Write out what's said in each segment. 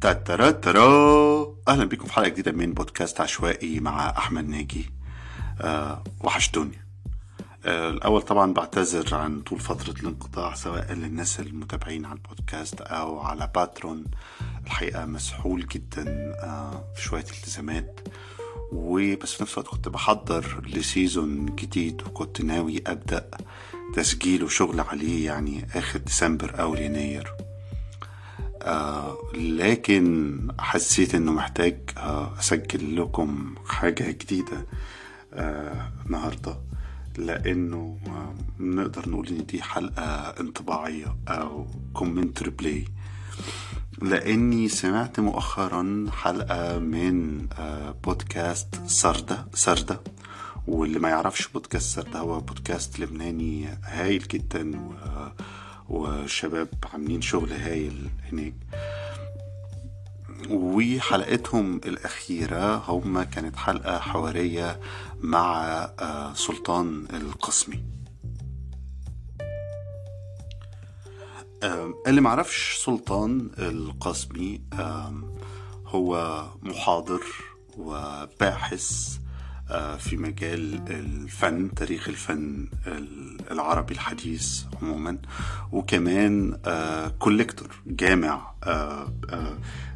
تاترا ترا أهلا بكم في حلقة جديدة من بودكاست عشوائي مع أحمد ناجي. أه وحشتوني أه الأول طبعا بعتذر عن طول فترة الانقطاع سواء للناس المتابعين على البودكاست أو على باترون. الحقيقة مسحول جدا أه في شوية التزامات. وبس في نفس الوقت كنت بحضر لسيزون جديد وكنت ناوي أبدأ تسجيل وشغل عليه يعني آخر ديسمبر أو يناير. آه لكن حسيت إنه محتاج آه أسجل لكم حاجة جديدة آه النهاردة. لأنه آه نقدر نقول إن دي حلقة انطباعية أو commentary play لأني سمعت مؤخرا حلقة من آه بودكاست سردة سردة. واللي ما يعرفش بودكاست سردة هو بودكاست لبناني هايل جدا و وشباب عاملين شغل هايل هناك. وحلقتهم الأخيرة هم كانت حلقة حوارية مع سلطان القسمي. اللي معرفش سلطان القسمي هو محاضر وباحث في مجال الفن تاريخ الفن العربي الحديث عموما وكمان كوليكتور جامع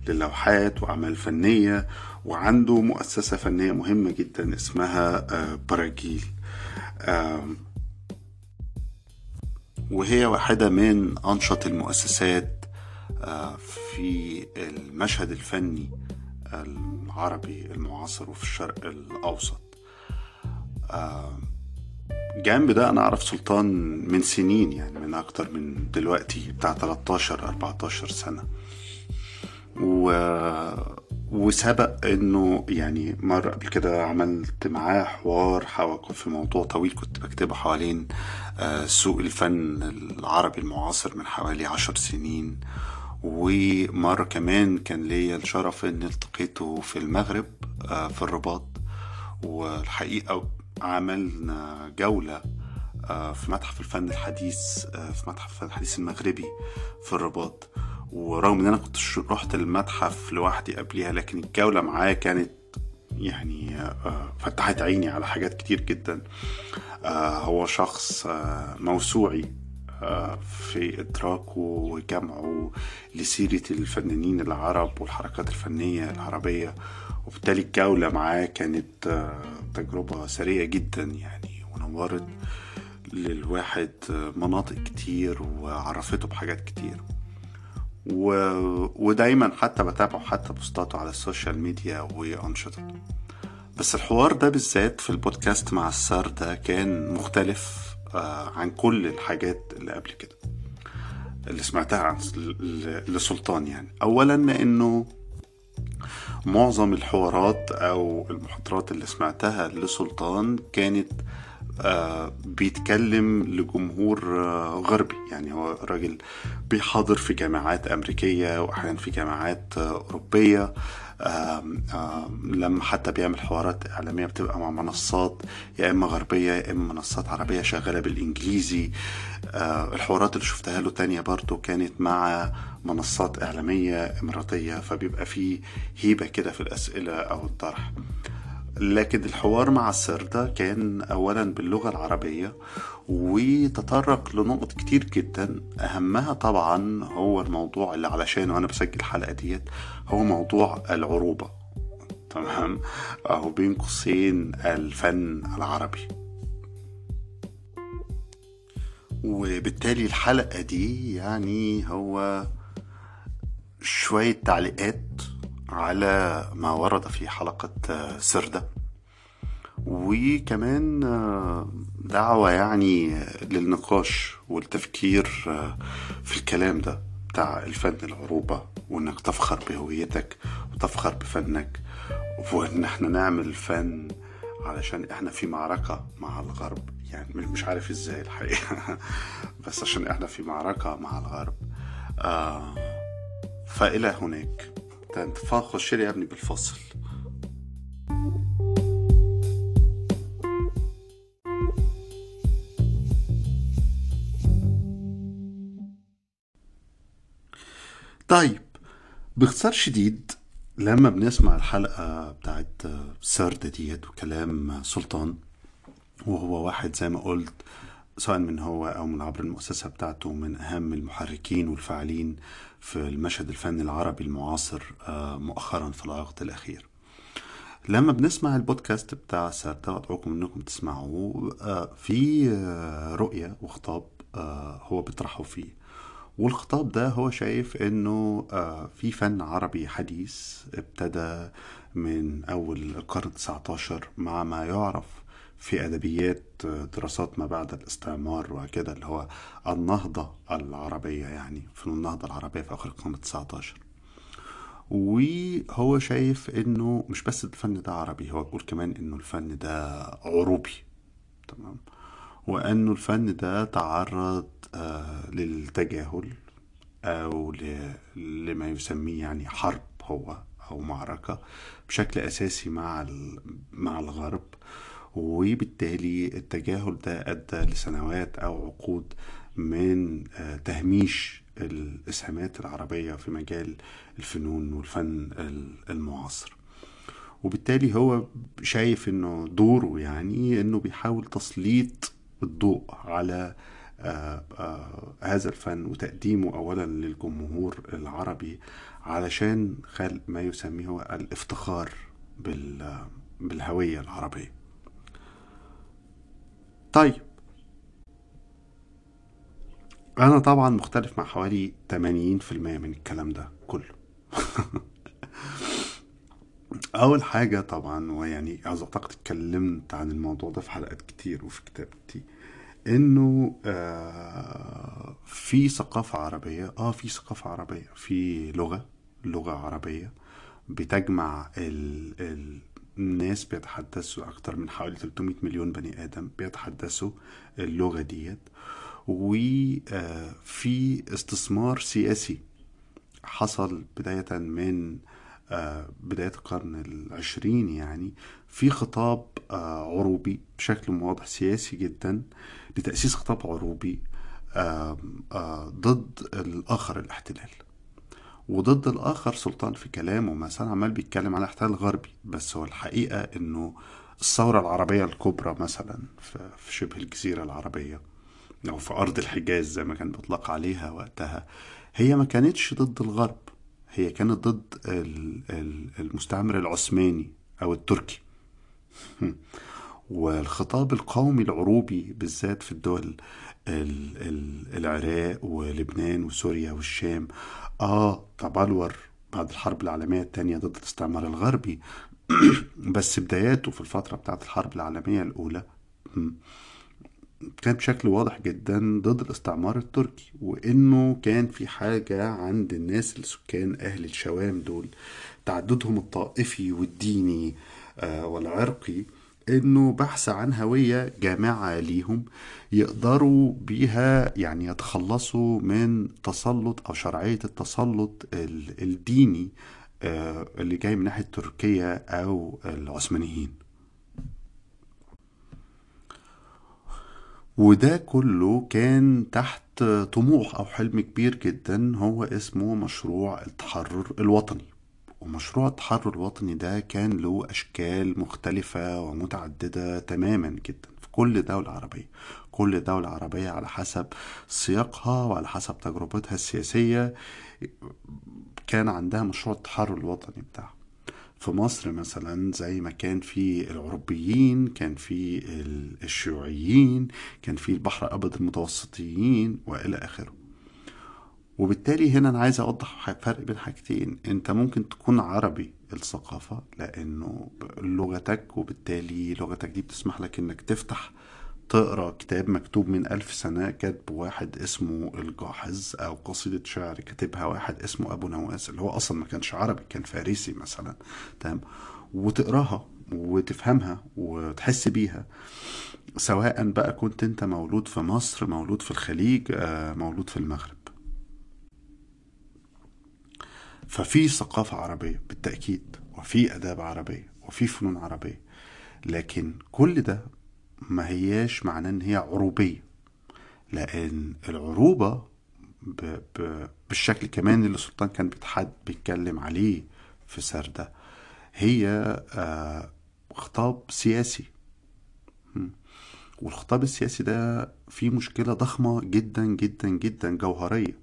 للوحات وأعمال فنية وعنده مؤسسة فنية مهمة جدا اسمها براجيل. وهي واحدة من أنشط المؤسسات في المشهد الفني العربي المعاصر وفي الشرق الأوسط. جنب ده أنا أعرف سلطان من سنين يعني من أكتر من دلوقتي بتاع 13 14 سنة. و... وسبق إنه يعني مرة قبل كده عملت معاه حوار في موضوع طويل كنت بكتبه حوالين سوق الفن العربي المعاصر من حوالي عشر سنين. ومرة كمان كان ليا الشرف ان التقيته في المغرب في الرباط. والحقيقة عملنا جولة في متحف الفن الحديث في متحف الفن الحديث المغربي في الرباط. ورغم إن أنا كنت رحت المتحف لوحدي قبليها لكن الجولة معاه كانت يعني فتحت عيني على حاجات كتير جدا. هو شخص موسوعي. في إدراكه وجمعه لسيرة الفنانين العرب والحركات الفنية العربية وبالتالي الجولة معاه كانت تجربة سريعة جدا يعني ونورت للواحد مناطق كتير وعرفته بحاجات كتير. و... ودايما حتى بتابعه حتى بوستاته على ال social media وأنشطته. بس الحوار ده بالذات في البودكاست مع سردة كان مختلف. عن كل الحاجات اللي قبل كده اللي سمعتها عن لسلطان يعني. اولا لأنه معظم الحوارات أو المحاضرات اللي سمعتها لسلطان كانت بيتكلم لجمهور غربي. يعني هو راجل بيحاضر في جامعات أمريكية وأحيانا في جامعات أوروبية. لما حتى بيعمل حوارات إعلامية بتبقى مع منصات يا إما غربية يا إما منصات عربية شغالة بالإنجليزي. الحوارات اللي شفتها له تانية برضو كانت مع منصات إعلامية إماراتية فبيبقى فيه هيبة كده في الأسئلة أو الطرح. لكن الحوار مع السردة كان أولا باللغة العربية وتطرق لنقط كتير جدا. أهمها طبعا هو الموضوع اللي علشانه أنا بسجل الحلقة ديت هو موضوع العروبة. تمام؟ أو بين قوسين الفن العربي. وبالتالي الحلقة دي يعني هو شوية تعليقات على ما ورد في حلقة سردة. وكمان دعوة يعني للنقاش والتفكير في الكلام ده بتاع الفن العروبة وإنك تفخر بهويتك وتفخر بفنك وإن إحنا نعمل فن علشان إحنا في معركة مع الغرب. يعني مش عارف إزاي الحقيقة بس عشان إحنا في معركة مع الغرب. آه فإلى هناك. انت خش لي يا ابني بالفصل. طيب باختصار شديد لما بنسمع الحلقة بتاعت سردة ديت وكلام سلطان وهو واحد زي ما قلت سواء من هو أو من عبر المؤسسة بتاعته من أهم المحركين والفاعلين في المشهد الفني العربي المعاصر آه، مؤخرا في العقد الأخير. لما بنسمع البودكاست بتاع سردة أدعوكم أنكم تسمعوه آه، في آه، رؤية وخطاب هو بيطرحه فيه. والخطاب ده هو شايف إنه في فن عربي حديث ابتدى من أول القرن 19 مع ما يعرف في أدبيات دراسات ما بعد الاستعمار وكده اللي هو النهضة العربية يعني فنون النهضة العربية في آخر القرن 19 وهو شايف إنه مش بس الفن ده عربي هو بيقول كمان إنه الفن ده عروبي. تمام؟ وإنه الفن ده تعرض آه للتجاهل أو لما يسميه يعني حرب هو أو معركة بشكل أساسي مع مع الغرب. وبالتالي التجاهل ده أدى لسنوات أو عقود من آه، تهميش الإسهامات العربية في مجال الفنون والفن المعاصر. وبالتالي هو شايف إنه دوره يعني إنه بيحاول تسليط الضوء على آه، آه، هذا الفن وتقديمه أولا للجمهور العربي علشان خلق ما يسميه الافتخار بالهوية العربية. طيب. أنا طبعا مختلف مع حوالي 80% من الكلام ده كله. أول حاجة طبعا ويعني أعتقد اتكلمت عن الموضوع ده في حلقات كتير وفي كتابتي إنه آه في ثقافة عربية آه في ثقافة عربية في لغة لغة عربية بتجمع ال ال الناس بيتحدثوا أكتر من حوالي 300 مليون بني آدم بيتحدثوا اللغة ديت. وفي آه، استثمار سياسي حصل بداية من آه، بداية القرن العشرين يعني في خطاب آه، عروبي بشكل واضح سياسي جدا لتأسيس خطاب عروبي ضد الآخر الاحتلال. وضد الآخر سلطان في كلامه. مثلا عمال بيتكلم على احتلال غربي بس هو الحقيقة إنه الثورة العربية الكبرى مثلا في شبه الجزيرة العربية أو في أرض الحجاز زي ما كان بيطلق عليها وقتها هي ما كانتش ضد الغرب. هي كانت ضد المستعمر العثماني أو التركي. والخطاب القومي العروبي بالذات في الدول العراق ولبنان وسوريا والشام آه تبلور بعد الحرب العالمية الثانية ضد الاستعمار الغربي. بس بداياته في الفترة بتاعت الحرب العالمية الأولى كان بشكل واضح جدا ضد الاستعمار التركي وإنه كان في حاجة عند الناس السكان أهل الشوام دول تعددهم الطائفي والديني آه والعرقي. إنه بحث عن هوية جامعة ليهم يقدروا بيها يعني يتخلصوا من تسلط أو شرعية التسلط الديني آه اللي جاي من ناحية تركيا أو العثمانيين. وده كله كان تحت طموح أو حلم كبير جدا هو اسمه مشروع التحرر الوطني. ومشروع التحرر الوطني ده كان له أشكال مختلفة ومتعددة تماما جدا في كل دولة عربية. كل دولة عربية على حسب سياقها وعلى حسب تجربتها السياسية كان عندها مشروع التحرر الوطني بتاعها. في مصر مثلا زي ما كان في العربيين كان في الشيوعيين كان في البحر الأبيض المتوسطيين وإلى آخره. وبالتالي هنا أنا عايز أوضح فرق بين حاجتين. أنت ممكن تكون عربي الثقافة لأنه لغتك وبالتالي لغتك دي بتسمح لك أنك تفتح تقرأ كتاب مكتوب من ألف سنة كاتب واحد اسمه الجاحظ أو قصيدة شعر كاتبها واحد اسمه أبو نواس اللي هو أصلا ما كانش عربي كان فارسي مثلا. تمام؟ وتقراها وتفهمها وتحس بيها. سواء بقى كنت أنت مولود في مصر مولود في الخليج آه، مولود في المغرب. ففي ثقافة عربية بالتأكيد وفي أداب عربية وفي فنون عربية. لكن كل ده ما هياش معناه إن هي عروبية. لأن العروبة ب... ب... بالشكل كمان اللي السلطان كان بيتحد بيتكلم عليه في سردة هي آه، خطاب سياسي. والخطاب السياسي ده فيه مشكلة ضخمة جدا جدا جدا جوهرية.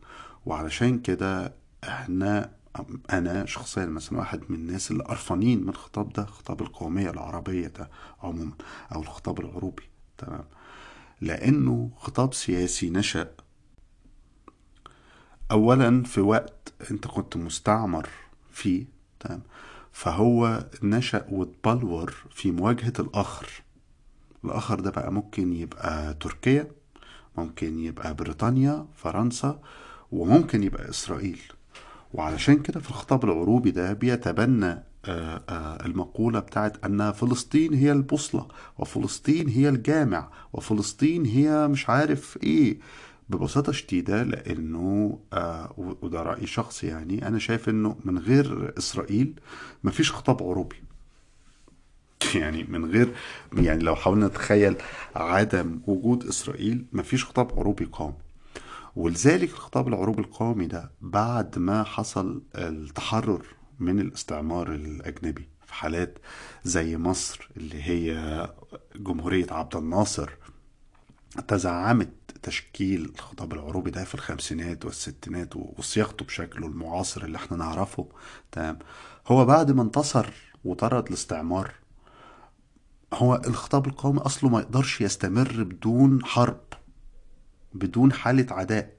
وعلشان كده إحنا أنا شخصيا مثلا واحد من الناس اللي قرفانين من الخطاب ده خطاب القومية العربية ده عموما أو الخطاب العروبي. تمام. لأنه خطاب سياسي نشأ اولا في وقت أنت كنت مستعمر فيه. تمام. فهو نشأ واتبلور في مواجهة الآخر. الآخر ده بقى ممكن يبقى تركيا ممكن يبقى بريطانيا فرنسا وممكن يبقى إسرائيل. وعلشان كده في الخطاب العروبي ده بيتبنى آه، آه، المقولة بتاعت أن فلسطين هي البوصلة وفلسطين هي الجامع وفلسطين هي مش عارف إيه. ببساطة شديدة لأنه آه وده رأي شخصي يعني أنا شايف إنه من غير إسرائيل مفيش خطاب عروبي. يعني من غير يعني لو حاولنا نتخيل عدم وجود إسرائيل مفيش خطاب عروبي قومي ولذلك الخطاب العروبي القومي ده بعد ما حصل التحرر من الاستعمار الأجنبي في حالات زي مصر اللي هي جمهورية عبد الناصر تزعمت تشكيل الخطاب العروبي ده في الخمسينات والستينات وصياغته بشكله المعاصر اللي إحنا نعرفه تمام؟ هو بعد ما انتصر وطرد الاستعمار هو الخطاب القومي أصله ما يقدرش يستمر بدون حرب. بدون حالة عداء.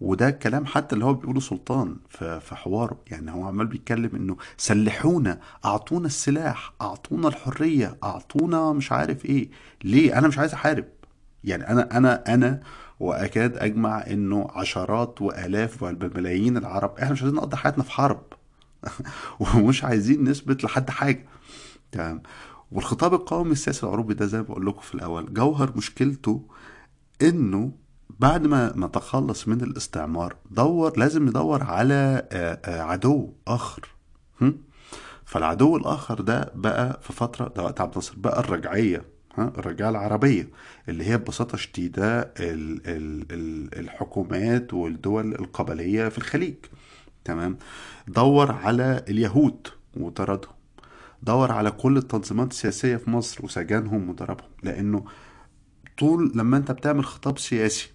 وده الكلام حتى اللي هو بيقوله سلطان في حواره. يعني هو عمال بيتكلم إنه سلحونا أعطونا السلاح أعطونا الحرية أعطونا مش عارف إيه. ليه؟ أنا مش عايز أحارب. يعني أنا أنا أنا وأكاد أجمع إنه عشرات وآلاف وملايين العرب إحنا مش عايزين نقضي حياتنا في حرب. ومش عايزين نثبت لحد حاجة. تمام. والخطاب القومي السياسي العروبي ده زي ما بقول لكم في الأول جوهر مشكلته إنه بعد ما نتخلص من الاستعمار دور لازم ندور على عدو آخر. فالعدو الآخر ده بقى في فترة ده وقت عبد الناصر بقى الرجعية ها الرجعيه العربية اللي هي ببساطة شديدة الحكومات والدول القبلية في الخليج. تمام؟ دور على اليهود وطردهم. دور على كل التنظيمات السياسية في مصر وسجنهم وضربهم لأنه طول لما أنت بتعمل خطاب سياسي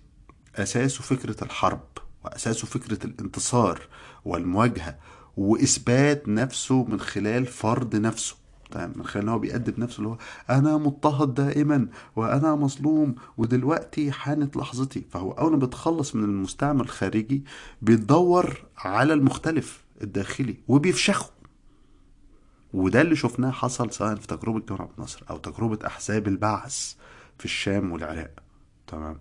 أساسه فكرة الحرب وأساسه فكرة الانتصار والمواجهة وإثبات نفسه من خلال فرض نفسه. طيب من خلال هو بيأدب نفسه اللي هو أنا مضطهد دائما وأنا مظلوم ودلوقتي حانت لحظتي. فهو أول ما بيتخلص من المستعمر الخارجي بيدور على المختلف الداخلي وبيفشخه. وده اللي شفناه حصل سواء في تجربة جمال عبد الناصر أو تجربة أحزاب البعث في الشام والعراق. تمام؟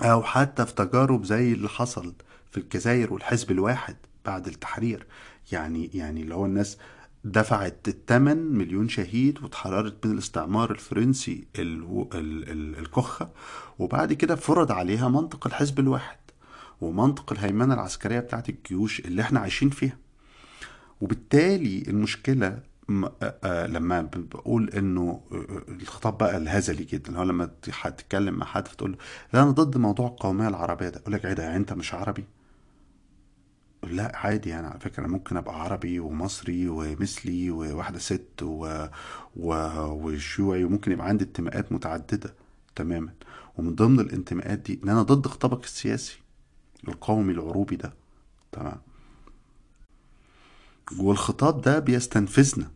أو حتى في تجارب زي اللي حصل في الجزائر والحزب الواحد بعد التحرير. يعني يعني اللي هو الناس دفعت الثمن مليون شهيد واتحررت من الاستعمار الفرنسي الكخة وبعد كده فرض عليها منطق الحزب الواحد ومنطق الهيمنة العسكرية بتاعت الجيوش اللي إحنا عايشين فيها. وبالتالي المشكلة لما بقول إنه الخطاب بقى الهزلي جدا اللي هو لما تتكلم مع حد فتقول له لا أنا ضد موضوع القومية العربية ده. يقول لك إيه ده يعني أنت مش عربي؟ لا عادي يعني على أنا ممكن أبقى عربي ومصري ومثلي وواحدة ست و... و... وشيوعي وممكن يبقى عندي انتماءات متعددة تماما. ومن ضمن الانتماءات دي إن أنا ضد خطابك السياسي القومي العروبي ده تمام. والخطاب ده بيستنفذنا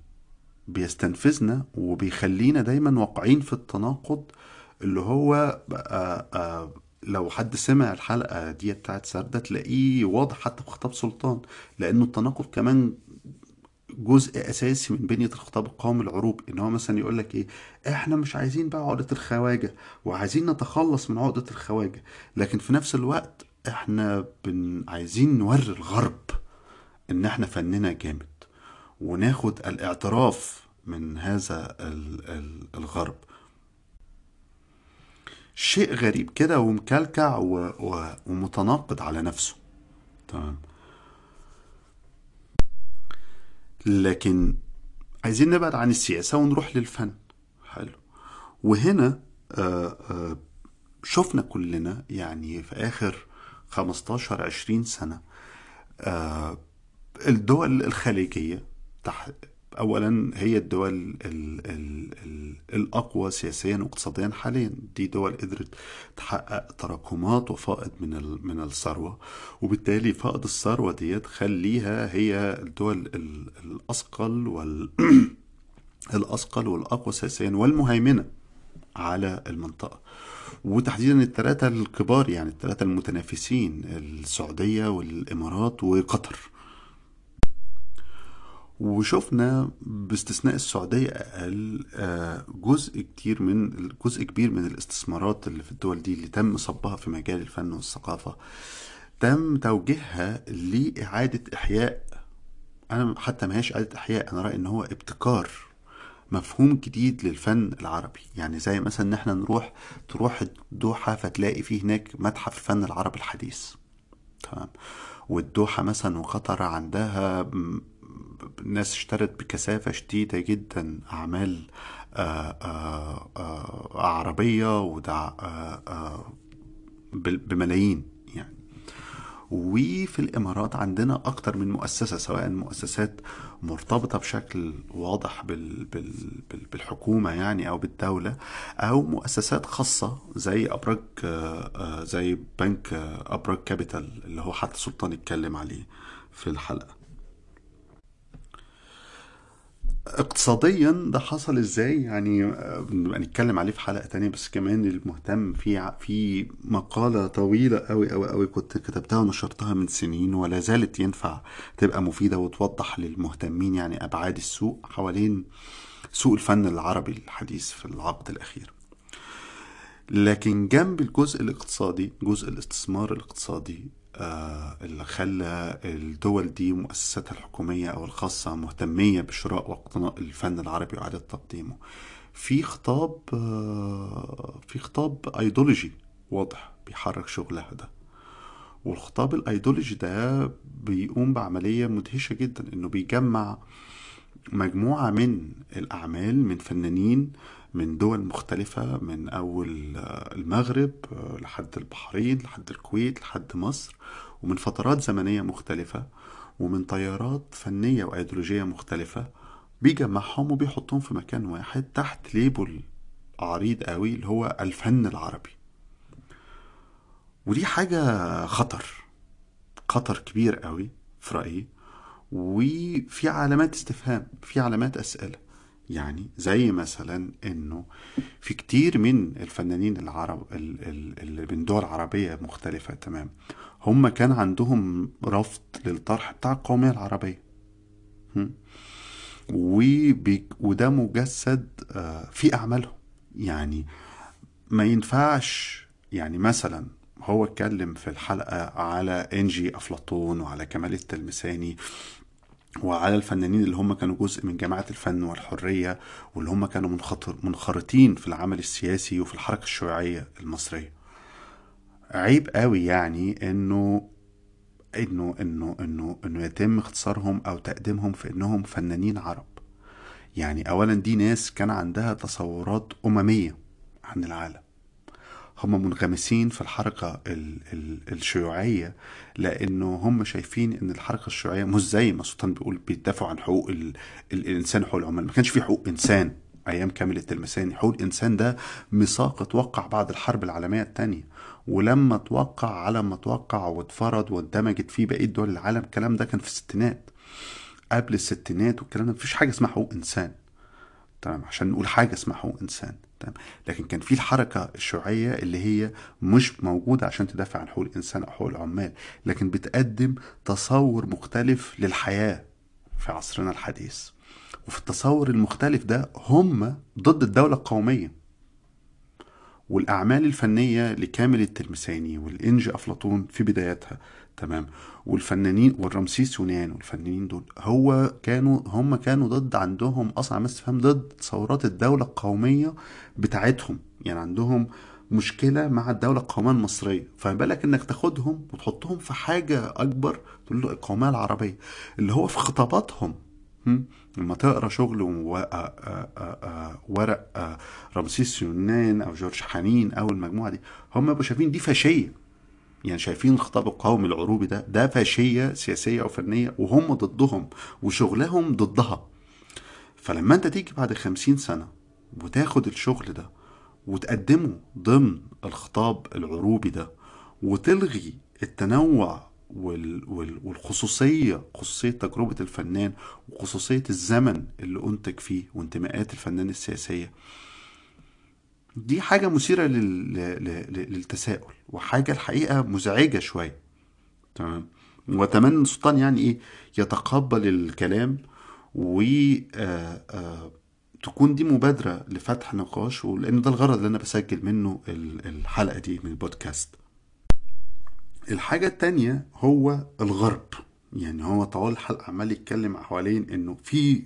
بيستنفذنا وبيخلينا دايما واقعين في التناقض اللي هو بقى آه لو حد سمع الحلقة دي بتاعت سردة تلاقيه واضح حتى في خطاب سلطان لأنه التناقض كمان جزء أساسي من بنية الخطاب القومي العروبي إن هو مثلا يقول لك إيه إحنا مش عايزين بقى عقدة الخواجة وعايزين نتخلص من عقدة الخواجة لكن في نفس الوقت إحنا بن عايزين نوري الغرب. إن إحنا فننا جامد وناخد الاعتراف من هذا الغرب. شيء غريب كده ومكلكع. ومتناقض على نفسه. تمام؟ لكن عايزين نبعد عن السياسة ونروح للفن. حلو. وهنا آه، آه، شفنا كلنا يعني في آخر 15 20 سنة آه، الدول الخليجية تح... أولا هي الدول ال... ال... ال... الأقوى سياسيا واقتصاديا حاليا دي دول قدرت تحقق تراكمات وفائض من. من الثروة وبالتالي فائض الثروة ديت خليها هي الدول ال... الأثقل وال الأثقل والأقوى سياسيا والمهيمنة على المنطقة وتحديدا الثلاثة الكبار يعني الثلاثة المتنافسين السعودية والإمارات وقطر وشفنا باستثناء السعودية أقل آه، جزء كتير من جزء كبير من الاستثمارات اللي في الدول دي اللي تم صبها في مجال الفن والثقافة. تم توجيهها لإعادة إحياء. أنا حتى ما هيش إعادة إحياء أنا رأيي إن هو ابتكار مفهوم جديد للفن العربي. يعني زي مثلا إن إحنا نروح تروح الدوحة فتلاقي فيه هناك متحف الفن العربي الحديث. تمام. والدوحة مثلا وقطر عندها م- ناس اشترت بكثافة شديدة جدا أعمال آآ آآ آآ عربية وده بملايين يعني. وفي الإمارات عندنا أكتر من مؤسسة سواء مؤسسات مرتبطة بشكل واضح بال بال بال بالحكومة يعني أو بالدولة أو مؤسسات خاصة زي آه، آه، زي بنك آه، أبراج كابيتال اللي هو حتى سلطان اتكلم عليه في الحلقة. اقتصاديا ده حصل إزاي؟ يعني آه، بنبقى نتكلم عليه في حلقة تانية بس كمان المهتم في في مقالة طويلة قوي قوي قوي كنت كتبتها ونشرتها من سنين ولا زالت ينفع تبقى مفيدة وتوضح للمهتمين يعني أبعاد السوق حوالين سوق الفن العربي الحديث في العقد الأخير. لكن جنب الجزء الاقتصادي جزء الاستثمار الاقتصادي اللي خلى الدول دي مؤسساتها الحكومية أو الخاصة مهتمية بشراء واقتناء الفن العربي وإعادة تقديمه. في خطاب آه، في خطاب أيديولوجي واضح بيحرك شغلها ده. والخطاب الأيديولوجي ده بيقوم بعملية مدهشة جدا إنه بيجمع مجموعة من الأعمال من فنانين من دول مختلفة من أول آه، المغرب آه، لحد البحرين لحد الكويت لحد مصر ومن فترات زمنية مختلفة ومن تيارات فنية وأيديولوجية مختلفة بيجمعهم وبيحطهم في مكان واحد تحت label عريض قوي اللي هو الفن العربي. ودي حاجة خطر خطر كبير قوي في رأيي وفي علامات استفهام في علامات أسئلة. يعني زي مثلا إنه في كتير من الفنانين العرب ال- ال- اللي من دول عربية مختلفة تمام. هم كان عندهم رفض للطرح بتاع القومية العربية. وده مجسد آه، في أعمالهم. يعني ما ينفعش يعني مثلا هو اتكلم في الحلقة على إنجي أفلاطون وعلى كمال التلمساني وعلى الفنانين اللي هم كانوا جزء من جماعة الفن والحرية واللي هم كانوا منخرطين في العمل السياسي وفي الحركة الشيوعية المصرية. عيب قوي يعني إنه إنه إنه إنه إنه يتم اختصارهم أو تقديمهم في إنهم فنانين عرب. يعني اولا دي ناس كان عندها تصورات أممية عن العالم. هم منغمسين في الحركة ال ال الشيوعية لأنه هم شايفين إن الحركة الشيوعية مش زي ما سلطان بيقول بيدافعوا عن حقوق ال ال الإنسان وحقوق العمال. ما كانش في حقوق إنسان أيام كامل التلمساني حقوق الإنسان ده ميثاق أتوقع بعد الحرب العالمية الثانية ولما توقع على ما توقع واتفرض واندمجت فيه بقية دول العالم الكلام ده كان في الستينات. قبل الستينات والكلام ده مفيش حاجة اسمها حقوق إنسان. تمام؟ عشان نقول حاجة اسمها حقوق إنسان. تمام. لكن كان في الحركة الشيوعية اللي هي مش موجودة عشان تدافع عن حقوق الإنسان أو حقوق العمال لكن بتقدم تصور مختلف للحياة في عصرنا الحديث. وفي التصور المختلف ده هم ضد الدولة القومية. والأعمال الفنية لكامل التلمساني والإنجي أفلاطون في بداياتها تمام. والفنانين والرمسيس يونان والفنانين دول هو كانوا هم كانوا ضد عندهم أصلا عمال تفهم ضد تصورات الدولة القومية بتاعتهم. يعني عندهم مشكلة مع الدولة القومية المصرية. فما بالك إنك تاخدهم وتحطهم في حاجة أكبر؟ تقول له القومية العربية. اللي هو في خطاباتهم. هم؟ لما تقرأ شغل و... آ- آ- آ- آ- ورق رمسيس يونان أو جورج حنين أو المجموعة دي هم بيبقوا شايفين دي فاشية. يعني شايفين الخطاب القومي العروبي ده ده فاشية سياسية أو فنية وهم ضدهم وشغلهم ضدها. فلما أنت تيجي بعد خمسين سنة وتاخد الشغل ده وتقدمه ضمن الخطاب العروبي ده وتلغي التنوع وال وال والخصوصية خصوصية تجربة الفنان وخصوصية الزمن اللي أنتج فيه وانتماءات الفنان السياسية دي حاجة مثيرة لل... لل... للتساؤل وحاجة الحقيقة مزعجة شوية. تمام؟ وأتمنى السلطان يعني إيه يتقبل الكلام و آه، آه، تكون دي مبادرة لفتح نقاش ولأن ده الغرض اللي أنا بسجل منه ال- الحلقة دي من البودكاست. الحاجة التانية هو الغرب. يعني هو طوال الحلقة عمال يتكلم حوالين إنه في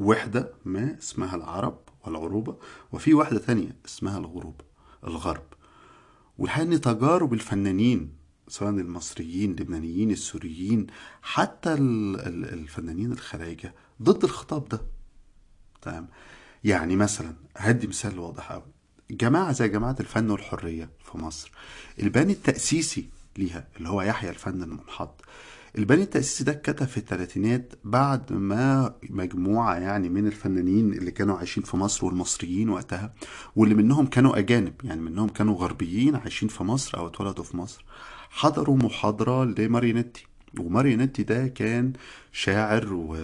وحدة ما اسمها العرب والعروبة وفي واحدة تانية اسمها الغروب الغرب. والحقيقة ان تجارب الفنانين سواء المصريين اللبنانيين السوريين حتى ال- ال- الفنانين الخلايجة ضد الخطاب ده. تمام؟ يعني مثلا هدي مثال واضح قوي جماعة زي جماعة الفن والحرية في مصر الباني التأسيسي ليها اللي هو يحيى الفن المنحط الباني التأسيسي ده اتكتب في الثلاثينات بعد ما مجموعة يعني من الفنانين اللي كانوا عايشين في مصر والمصريين وقتها واللي منهم كانوا أجانب يعني منهم كانوا غربيين عايشين في مصر أو اتولدوا في مصر حضروا محاضرة لماريونيتي وماريونيتي ده كان شاعر و...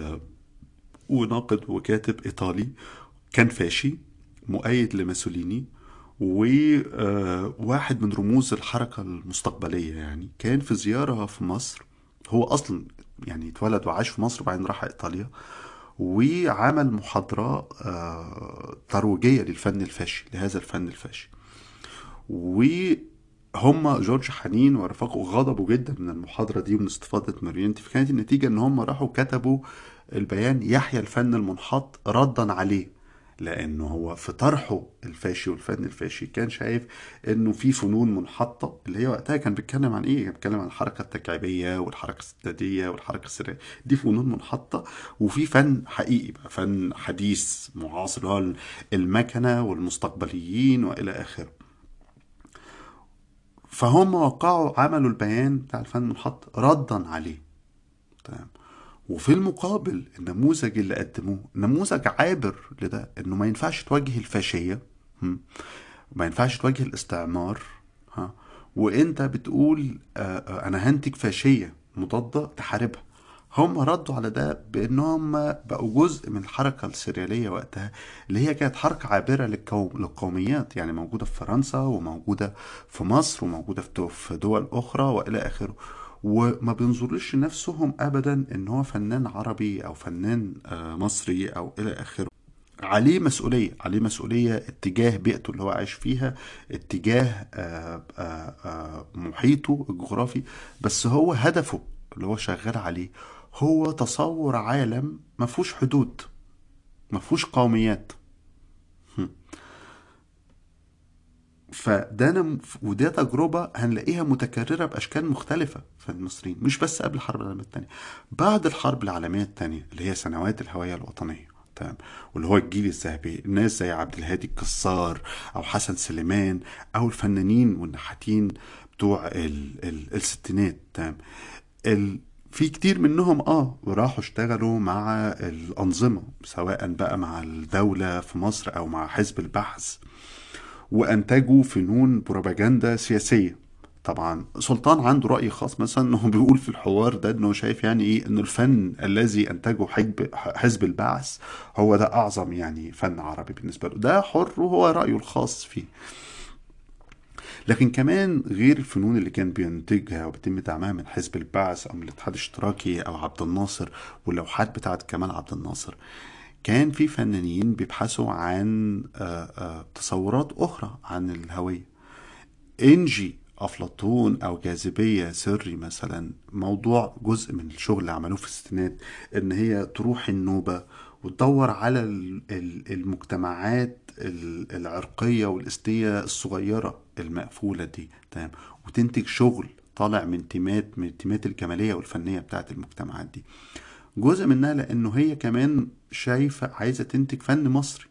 وناقد وكاتب إيطالي كان فاشي مؤيد لماسوليني وواحد من رموز الحركة المستقبلية يعني كان في زيارة في مصر هو أصلا يعني اتولد وعاش في مصر وبعدين راح إيطاليا وعمل محاضرة آه، ترويجية للفن الفاشي لهذا الفن الفاشي. وهم جورج حنين ورفاقه غضبوا جدا من المحاضرة دي ومن استفاضة مارينيتي فكانت النتيجة إن هم راحوا كتبوا البيان يحيى الفن المنحط ردا عليه. لأنه هو في طرحه الفاشي والفن الفاشي كان شايف إنه في فنون منحطة اللي هي وقتها كان بيتكلم عن إيه؟ كان بيتكلم عن الحركة التكعيبية والحركة الدادية والحركة السريالية دي فنون منحطة وفي فن حقيقي بقى فن حديث معاصر اللي هو المكنة والمستقبليين وإلى آخره. فهم وقعوا عملوا البيان بتاع الفن المنحط ردا عليه تمام وفي المقابل النموذج اللي قدموه نموذج عابر لده إنه ما ينفعش تواجه الفاشية ما ينفعش تواجه الاستعمار ها وإنت بتقول آه، آه، أنا هنتج فاشية مضادة تحاربها. هم ردوا على ده بإنهم بقوا جزء من الحركة السرياليه وقتها اللي هي كانت حركة عابرة للقوم للقوميات يعني موجودة في فرنسا وموجودة في مصر وموجودة في دول أخرى وإلى آخره. وما بينظروش لنفسهم ابدا إن هو فنان عربي أو فنان آه، مصري أو إلى آخره. عليه مسؤولية عليه مسؤولية اتجاه بيئته اللي هو عايش فيها اتجاه آه، آه، محيطه الجغرافي. بس هو هدفه اللي هو شغال عليه هو تصور عالم ما فيهوش حدود ما فيهوش قوميات. فده أنا وده تجربة هنلاقيها متكررة بأشكال مختلفة في المصريين مش بس قبل الحرب العالمية الثانية بعد الحرب العالمية الثانية اللي هي سنوات الهوية الوطنية تمام؟ واللي هو الجيل الذهبي الناس زي عبد الهادي الكسار أو حسن سليمان أو الفنانين والنحاتين بتوع ال ال الستينات تمام؟ ال في كتير منهم آه راحوا اشتغلوا مع الأنظمة سواء بقى مع الدولة في مصر أو مع حزب البحث. وأنتجوا فنون بروباجندا سياسية. طبعا سلطان عنده رأي خاص مثلا إنه بيقول في الحوار ده إنه شايف يعني إيه؟ ان الفن الذي أنتجه حزب حزب البعث هو ده أعظم يعني فن عربي بالنسبة له. ده حر وهو رأيه الخاص فيه. لكن كمان غير الفنون اللي كان بينتجها وبيتم دعمها من حزب البعث أو من الاتحاد الاشتراكي أو عبد الناصر واللوحات بتاعت كمال عبد الناصر كان في فنانين بيبحثوا عن آه، آه، تصورات أخرى عن الهوية. إنجي أفلاطون أو جاذبية سري مثلا موضوع جزء من الشغل اللي عملوه في الستينات إن هي تروح النوبة وتدور على ال- ال- المجتمعات ال- العرقية والأستية الصغيرة المقفولة دي تمام؟ وتنتج شغل طالع من تيمات من التيمات الجمالية والفنية بتاعت المجتمعات دي. جزء منها لأنه هي كمان شايفة عايزة تنتج فن مصري.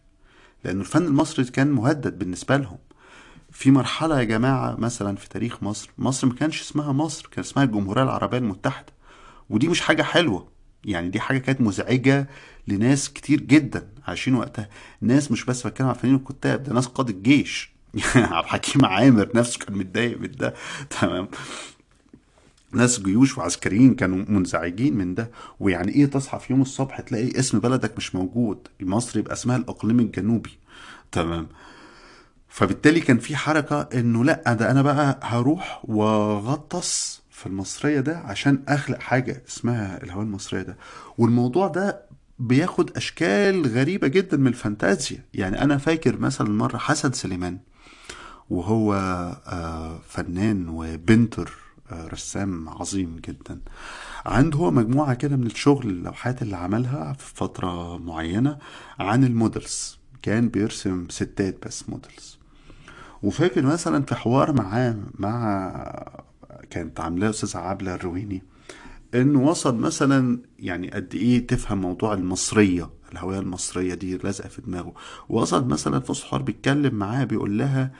لأنه الفن المصري كان مهدد بالنسبة لهم. في مرحلة يا جماعة مثلا في تاريخ مصر مصر ما كانش اسمها مصر كان اسمها الجمهورية العربية المتحدة. ودي مش حاجة حلوة. يعني دي حاجة كانت مزعجة لناس كتير جدا عايشين وقتها. ناس مش بس بتكلم على فنانين الكتاب ده ناس قاد الجيش. عبد الحكيم عامر نفسه كان متضايق من ده. تمام. ناس جيوش وعسكريين كانوا منزعجين من ده ويعني إيه تصحى في يوم الصبح تلاقي اسم بلدك مش موجود مصر يبقى اسمها الإقليم الجنوبي. تمام. فبالتالي كان في حركة إنه لأ ده أنا بقى هروح وأغطس في المصرية ده عشان أخلق حاجة اسمها الهوية المصرية ده. والموضوع ده بياخد أشكال غريبة جدا من الفانتازيا. يعني أنا فاكر مثلا مرة حسن سليمان وهو آه، فنان و painter رسام عظيم جدا. عنده هو مجموعة كده من الشغل اللوحات اللي عملها في فترة معينة عن ال models. كان بيرسم ستات بس models. وفاكر مثلا في حوار معاه مع كانت عاملاه أستاذة عبلة الرويني انه وصل مثلا يعني قد إيه تفهم موضوع المصرية الهوية المصرية دي لازقة في دماغه. وصل مثلا في حوار بيتكلم معاها بيقول لها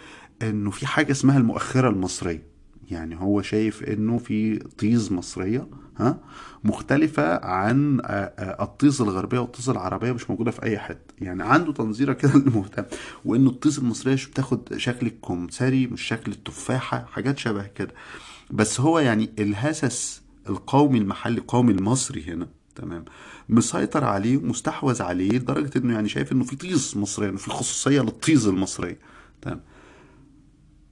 إنه في حاجة اسمها المؤخرة المصرية. يعني هو شايف إنه في طيز مصرية ها مختلفة عن آه، آه، الطيز الغربية والطيز العربية مش موجودة في أي حتة. يعني عنده تنظيرة كده للمهتم وإنه الطيز المصرية شو بتاخد شكل الكمثري مش شكل التفاحة حاجات شبه كده. بس هو يعني الهسس القومي المحلي القومي المصري هنا تمام مسيطر عليه مستحوذ عليه لدرجة إنه يعني شايف إنه في طيز مصرية انه في خصوصية للطيز المصرية تمام.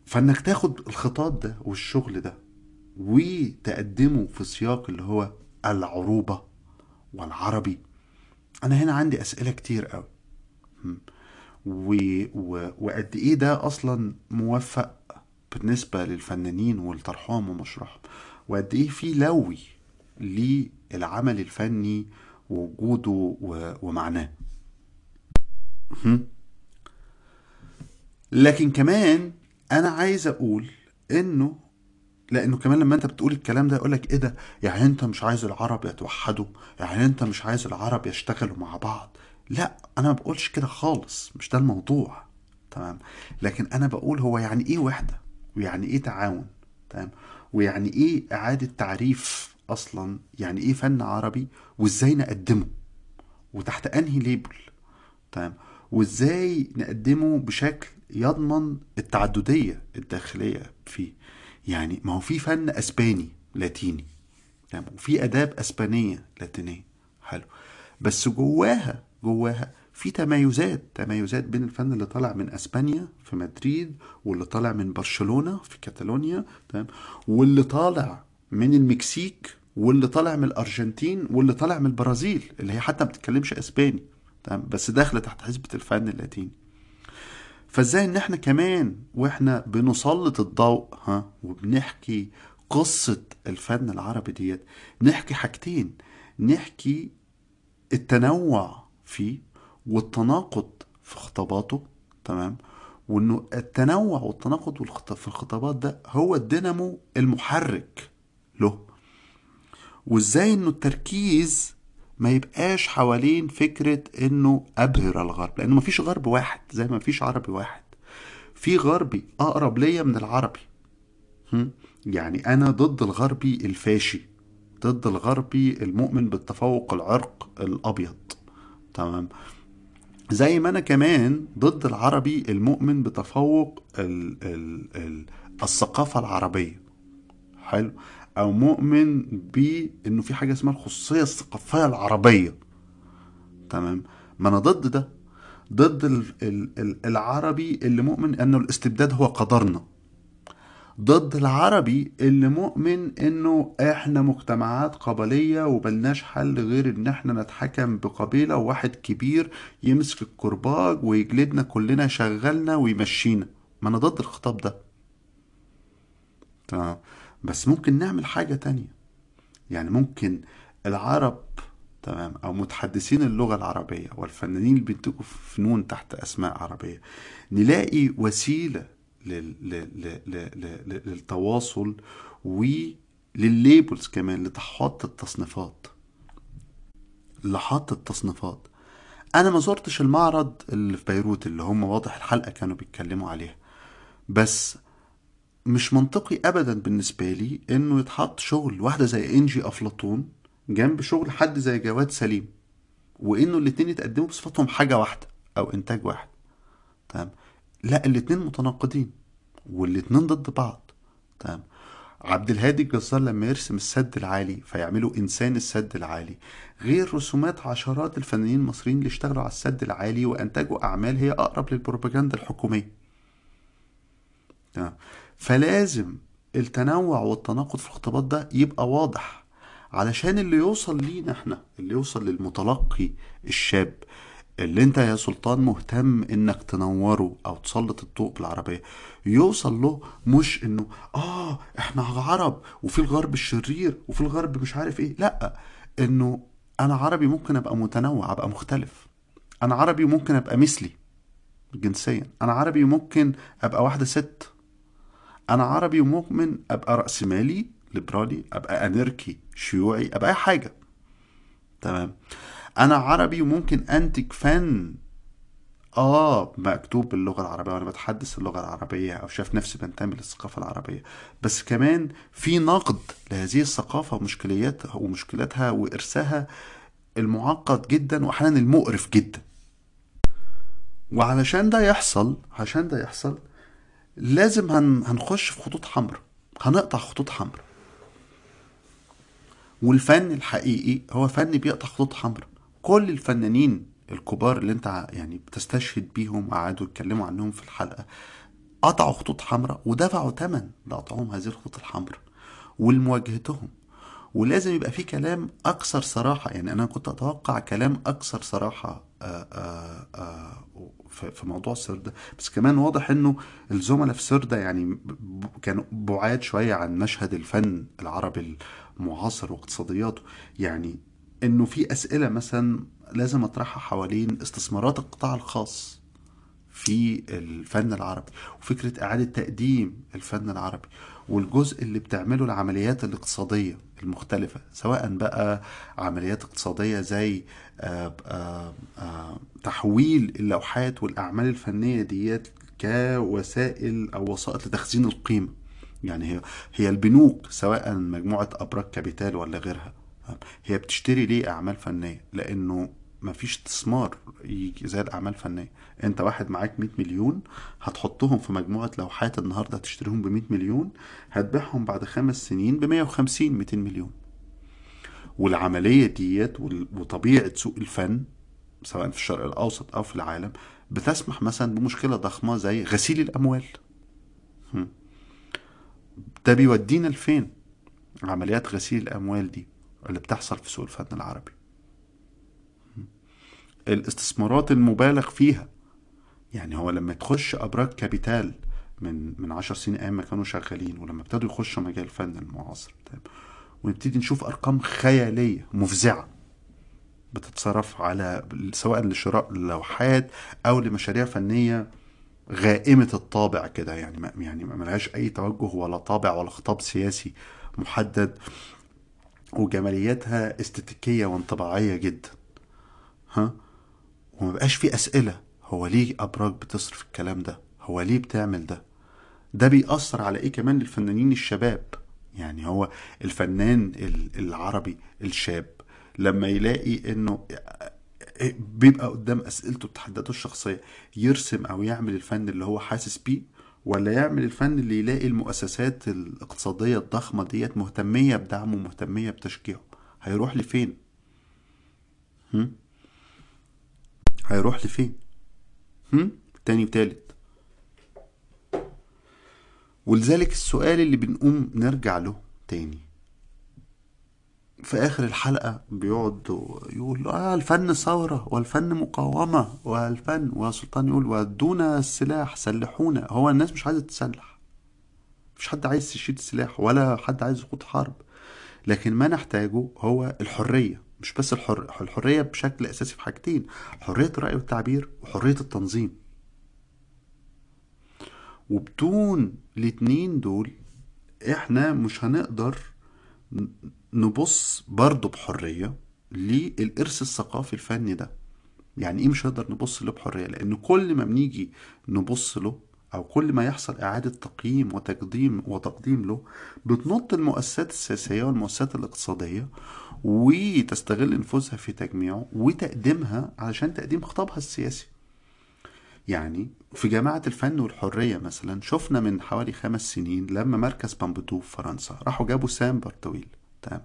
فإنك تاخد الخطاب ده والشغل ده وتقدمه في سياق اللي هو العروبة والعربي. أنا هنا عندي أسئلة كتير قوي و... و... وقد إيه ده أصلا موفق بالنسبة للفنانين والطرحهم ومشروعهم؟ وقد إيه في لوي للعمل الفني ووجوده و... ومعناه؟ لكن كمان أنا عايز أقول إنه لأنه كمان لما أنت بتقول الكلام ده يقولك إيه ده؟ يعني أنت مش عايز العرب يتوحدوا يعني أنت مش عايز العرب يشتغلوا مع بعض. لا أنا ما بقولش كده خالص مش ده الموضوع. تمام؟ لكن أنا بقول هو يعني إيه وحدة؟ ويعني إيه تعاون؟ تمام؟ ويعني إيه إعادة تعريف أصلا؟ يعني إيه فن عربي؟ وإزاي نقدمه؟ وتحت أنهي ليبل تمام؟ وإزاي نقدمه بشكل يضمن التعددية الداخلية فيه. يعني ما هو في فن أسباني لاتيني. يعني وفي آداب أسبانية لاتينية. حلو. بس جواها جواها في تمايزات تمايزات بين الفن اللي طالع من أسبانيا في مدريد واللي طالع من برشلونة في كاتالونيا تمام؟ واللي طالع من المكسيك واللي طالع من الأرجنتين واللي طالع من البرازيل اللي هي حتى ما بتتكلمش أسباني تمام؟ بس داخلة تحت حسبة الفن اللاتيني. فازاي ان إحنا كمان وإحنا بنسلط الضوء ها وبنحكي قصة الفن العربي ديت نحكي حاجتين نحكي التنوع فيه والتناقض في خطاباته تمام؟ وإنه التنوع والتناقض في الخطابات ده هو الدينامو المحرك له. وإزاي إنه التركيز ما يبقاش حوالين فكرة إنه أبهر الغرب لأنه مفيش غرب واحد زي ما مفيش عربي واحد. في غربي أقرب ليا من العربي. يعني أنا ضد الغربي الفاشي ضد الغربي المؤمن بالتفوق العرق الأبيض. تمام؟ زي ما أنا كمان ضد العربي المؤمن بتفوق ال ال ال الثقافة العربية. حلو؟ أو مؤمن بانه في حاجة اسمها الخصوصية الثقافية العربية. تمام؟ ما أنا ضد ده. ضد ال ال العربي اللي مؤمن إنه الاستبداد هو قدرنا. ضد العربي اللي مؤمن إنه إحنا مجتمعات قبلية وملناش حل غير إن إحنا نتحكم بقبيلة وواحد كبير يمسك الكرباج ويجلدنا كلنا يشغلنا ويمشينا. ما أنا ضد الخطاب ده. تمام؟ بس ممكن نعمل حاجة تانية. يعني ممكن العرب تمام أو متحدثين اللغة العربية والفنانين اللي بينتجوا فنون تحت أسماء عربية نلاقي وسيلة للتواصل وللليبلز كمان لتحط التصنيفات. لحط التصنيفات. أنا ما زرتش المعرض اللي في بيروت اللي هم واضح الحلقة كانوا بيتكلموا عليها. بس مش منطقي ابدا بالنسبة لي إنه يتحط شغل واحدة زي انجي أفلاطون جنب شغل حد زي جواد سليم وإنه الاتنين يتقدموا بصفتهم حاجة واحدة أو إنتاج واحد. تمام؟ لا الاتنين متناقضين والاتنين ضد بعض. تمام؟ عبد الهادي الجزار لما يرسم السد العالي فيعملوا إنسان السد العالي غير رسومات عشرات الفنانين المصريين اللي اشتغلوا على السد العالي وأنتجوا أعمال هي أقرب للبروباجندا الحكومية. تمام؟ فلازم التنوع والتناقض في الاختباط ده يبقى واضح علشان اللي يوصل لينا إحنا اللي يوصل للمتلقي الشاب اللي انت يا سلطان مهتم انك تنوره أو تسلط الضوء بالعربية يوصل له مش انه آه إحنا عرب وفي الغرب الشرير وفي الغرب مش عارف إيه لا انه أنا عربي ممكن ابقى متنوع ابقى مختلف. أنا عربي ممكن ابقى مثلي جنسيا. أنا عربي ممكن ابقى واحدة ست. أنا عربي ومؤمن أبقى رأسمالي ليبرالي أبقى اناركي شيوعي أبقى أي حاجة. تمام. أنا عربي وممكن أنتج فن. آه مكتوب باللغة العربية وأنا بتحدث اللغة العربية أو شايف نفسي بنتمي للثقافة العربية. بس كمان في نقد لهذه الثقافة ومشكلياتها ومشكلاتها وإرثها المعقد جدا واحيانا المقرف جدا. وعلشان ده يحصل عشان ده يحصل لازم هن هنخش في خطوط حمراء هنقطع خطوط حمراء والفن الحقيقي هو فن بيقطع خطوط حمراء كل الفنانين الكبار اللي انت يعني بتستشهد بيهم وقعدوا يتكلموا عنهم في الحلقة قطعوا خطوط حمراء ودفعوا ثمن لقطعهم هذه الخطوط الحمراء ولمواجهتهم. ولازم يبقى في كلام أكثر صراحة. يعني أنا كنت أتوقع كلام أكثر صراحة في موضوع السردة. بس كمان واضح إنه الزملاء في سردة يعني كانوا بعاد شوية عن مشهد الفن العربي المعاصر واقتصادياته. يعني إنه في أسئلة مثلا لازم أطرحها حوالين استثمارات القطاع الخاص في الفن العربي وفكرة إعادة تقديم الفن العربي والجزء اللي بتعمله العمليات الاقتصادية المختلفة سواء بقى عمليات اقتصادية زي تحويل اللوحات والأعمال الفنية ديت كوسائل أو وسائط لتخزين القيمة. يعني هي هي البنوك سواء مجموعة أبراج كابيتال ولا غيرها هي بتشتري ليه أعمال فنية؟ لأنه مفيش استثمار يجي زي الأعمال الفنية أنت واحد معاك 100 مليون هتحطهم في مجموعة لوحات النهاردة هتشتريهم ب 100 مليون هتبيعهم بعد خمس سنين ب 150 200 مليون. والعملية ديت وطبيعة سوق الفن سواء في الشرق الأوسط أو في العالم بتسمح مثلا بمشكلة ضخمة زي غسيل الأموال. ده بيودينا لفين؟ عمليات غسيل الأموال دي اللي بتحصل في سوق الفن العربي. الاستثمارات المبالغ فيها. يعني هو لما تخش أبراج كابيتال من من 10 سنين أيام ما كانوا شغالين ولما ابتدوا يخشوا مجال الفن المعاصر ونبتدي نشوف أرقام خيالية مفزعة بتتصرف على سواء لشراء لوحات أو لمشاريع فنية غائمة الطابع كده. يعني ما يعني ما ملهاش أي توجه ولا طابع ولا خطاب سياسي محدد. وجمالياتها استاتيكية وانطباعية جدا. ها؟ وما بقاش في أسئلة. هو ليه أبراج بتصرف الكلام ده؟ هو ليه بتعمل ده؟ ده بيأثر على إيه كمان للفنانين الشباب؟ يعني هو الفنان ال- العربي الشاب لما يلاقي إنه بيبقى قدام أسئلته وتحدياته الشخصية يرسم أو يعمل الفن اللي هو حاسس بيه ولا يعمل الفن اللي يلاقي المؤسسات الاقتصادية الضخمة ديت مهتمية بدعمه مهتمية بتشجيعه هيروح لفين؟ هم؟ هيروح لفين هم؟ تاني وتالت ولذلك السؤال اللي بنقوم نرجع له تاني. في آخر الحلقة بيقعد يقول آه الفن ثورة والفن مقاومة والفن وسلطان يقول ودونا السلاح سلحونا هو الناس مش عايزة تسلح. مش حد عايز يشيل السلاح ولا حد عايز يخوض حرب. لكن ما نحتاجه هو الحرية. مش بس الحر... الحرية بشكل أساسي في حاجتين حرية الرأي والتعبير وحرية التنظيم. وبدون الاتنين دول إحنا مش هنقدر نبص برضه بحرية للإرث الثقافي الفني ده. يعني إيه مش هنقدر نبص له بحرية؟ لأن كل ما بنيجي نبص له أو كل ما يحصل إعادة تقييم وتقديم وتقديم له بتنط المؤسسات السياسية والمؤسسات الاقتصادية وتستغل نفوذها في تجميعه وتقديمها علشان تقديم خطابها السياسي. يعني في جامعة الفن والحرية مثلا شفنا من حوالي خمس سنين لما مركز بامبدو في فرنسا راحوا جابوا سام برتويل تمام.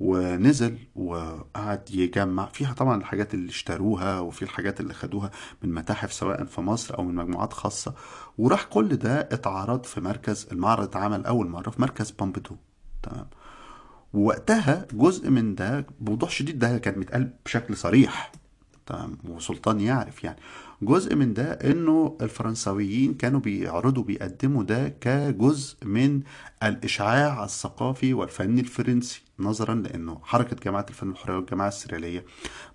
ونزل وقعد يجمع فيها طبعا الحاجات اللي اشتروها وفي الحاجات اللي خدوها من متاحف سواء في مصر أو من مجموعات خاصة. وراح كل ده اتعرض في مركز المعرض اتعمل أول مرة في مركز بامبدو تمام. ووقتها جزء من ده بوضوح شديد ده كان متقال بشكل صريح تمام. وسلطان يعرف يعني. جزء من ده إنه الفرنساويين كانوا بيعرضوا بيقدموا ده كجزء من الإشعاع الثقافي والفني الفرنسي نظرا لإنه حركة جماعة الفن الحرية والجماعة السريالية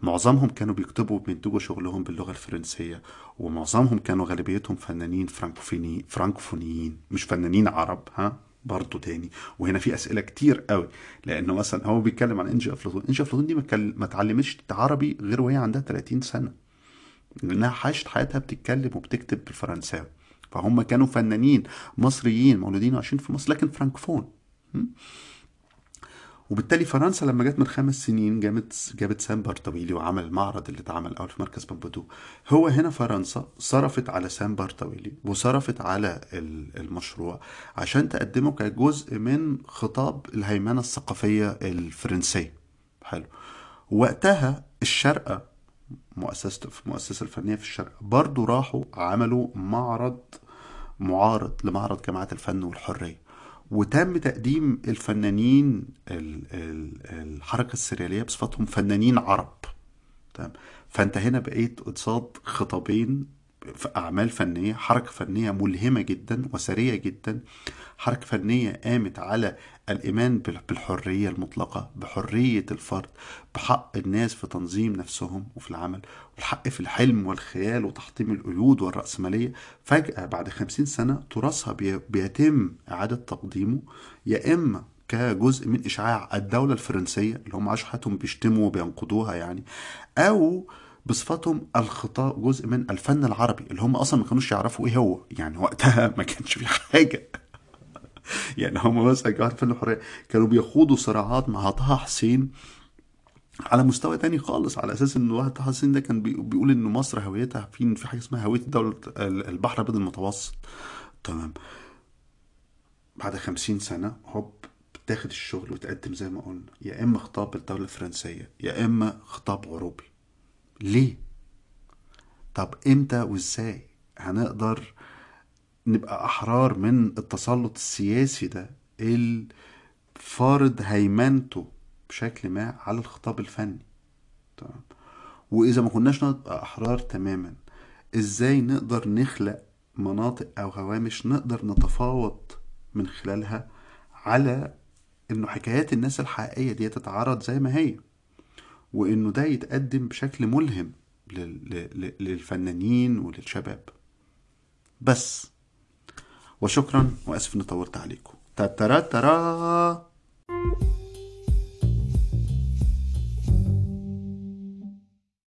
معظمهم كانوا بيكتبوا وبينتجوا شغلهم باللغة الفرنسية ومعظمهم كانوا غالبيتهم فنانين فرانكوفوني فرانكوفونيين مش فنانين عرب ها؟ برضه تاني. وهنا في أسئلة كتير قوي لإنه مثلا هو بيتكلم عن إنجي أفلاطون. إنجي أفلاطون دي ما ما اتعلمتش عربي غير وهي عندها 30 سنة. لأنها عاشت حياتها بتتكلم وبتكتب بالفرنساوي. فهم كانوا فنانين مصريين مولودين وعايشين في مصر لكن فرانكفون? وبالتالي فرنسا لما جت من خمس سنين جابت جابت سام باردويل وعمل المعرض اللي اتعمل أول في مركز بومبيدو هو هنا فرنسا صرفت على سام باردويل وصرفت على ال- المشروع عشان تقدمه كجزء من خطاب الهيمنة الثقافية الفرنسية. حلو. وقتها الشارقه مؤسسة في المؤسسة الفنية في الشارقة. برضو راحوا عملوا معرض معارض لمعرض جماعة الفن والحرية. وتم تقديم الفنانين ال- ال- الحركة السريالية بصفتهم فنانين عرب. تمام؟ فانت هنا بقيت قصاد خطابين في أعمال فنية حركة فنية ملهمة جدا وسرية جدا. حركة فنية قامت على الإيمان بال- بالحرية المطلقة بحرية الفرد بحق الناس في تنظيم نفسهم وفي العمل والحق في الحلم والخيال وتحطيم القيود والرأسمالية. فجأة بعد خمسين سنة تراثها بي- بيتم إعادة تقديمه يا إما كجزء من إشعاع الدولة الفرنسية اللي هم عاشوا حياتهم بيشتموا وبينقضوها يعني أو بصفتهم الخطاب جزء من الفن العربي اللي هم أصلا ما كانوش يعرفوا إيه هو. يعني وقتها ما كانش في حاجة. يعني هم مثلا جماعة الفن الحرية كانوا بيخوضوا صراعات مع طه حسين على مستوى تاني خالص على أساس إن واحد طه حسين ده كان بي- بيقول إن مصر هويتها في في حاجة اسمها هوية دولة ال- البحر الأبيض المتوسط. تمام. بعد خمسين سنة هوب بتاخد الشغل وتقدم زي ما قلنا. يا إما خطاب الدولة الفرنسية يا إما خطاب عروبي ليه؟ طب إمتى وإزاي هنقدر نبقى أحرار من التسلط السياسي ده الفارض هيمنته بشكل ما على الخطاب الفني. تمام؟ وإذا ما كناش نبقى أحرار تماما إزاي نقدر نخلق مناطق أو هوامش نقدر نتفاوض من خلالها على إنه حكايات الناس الحقيقية دي تتعرض زي ما هي وإنه ده يتقدم بشكل ملهم لل- لل- للفنانين وللشباب. بس وشكرا وأسف إني طولت عليكم. تترا ترا.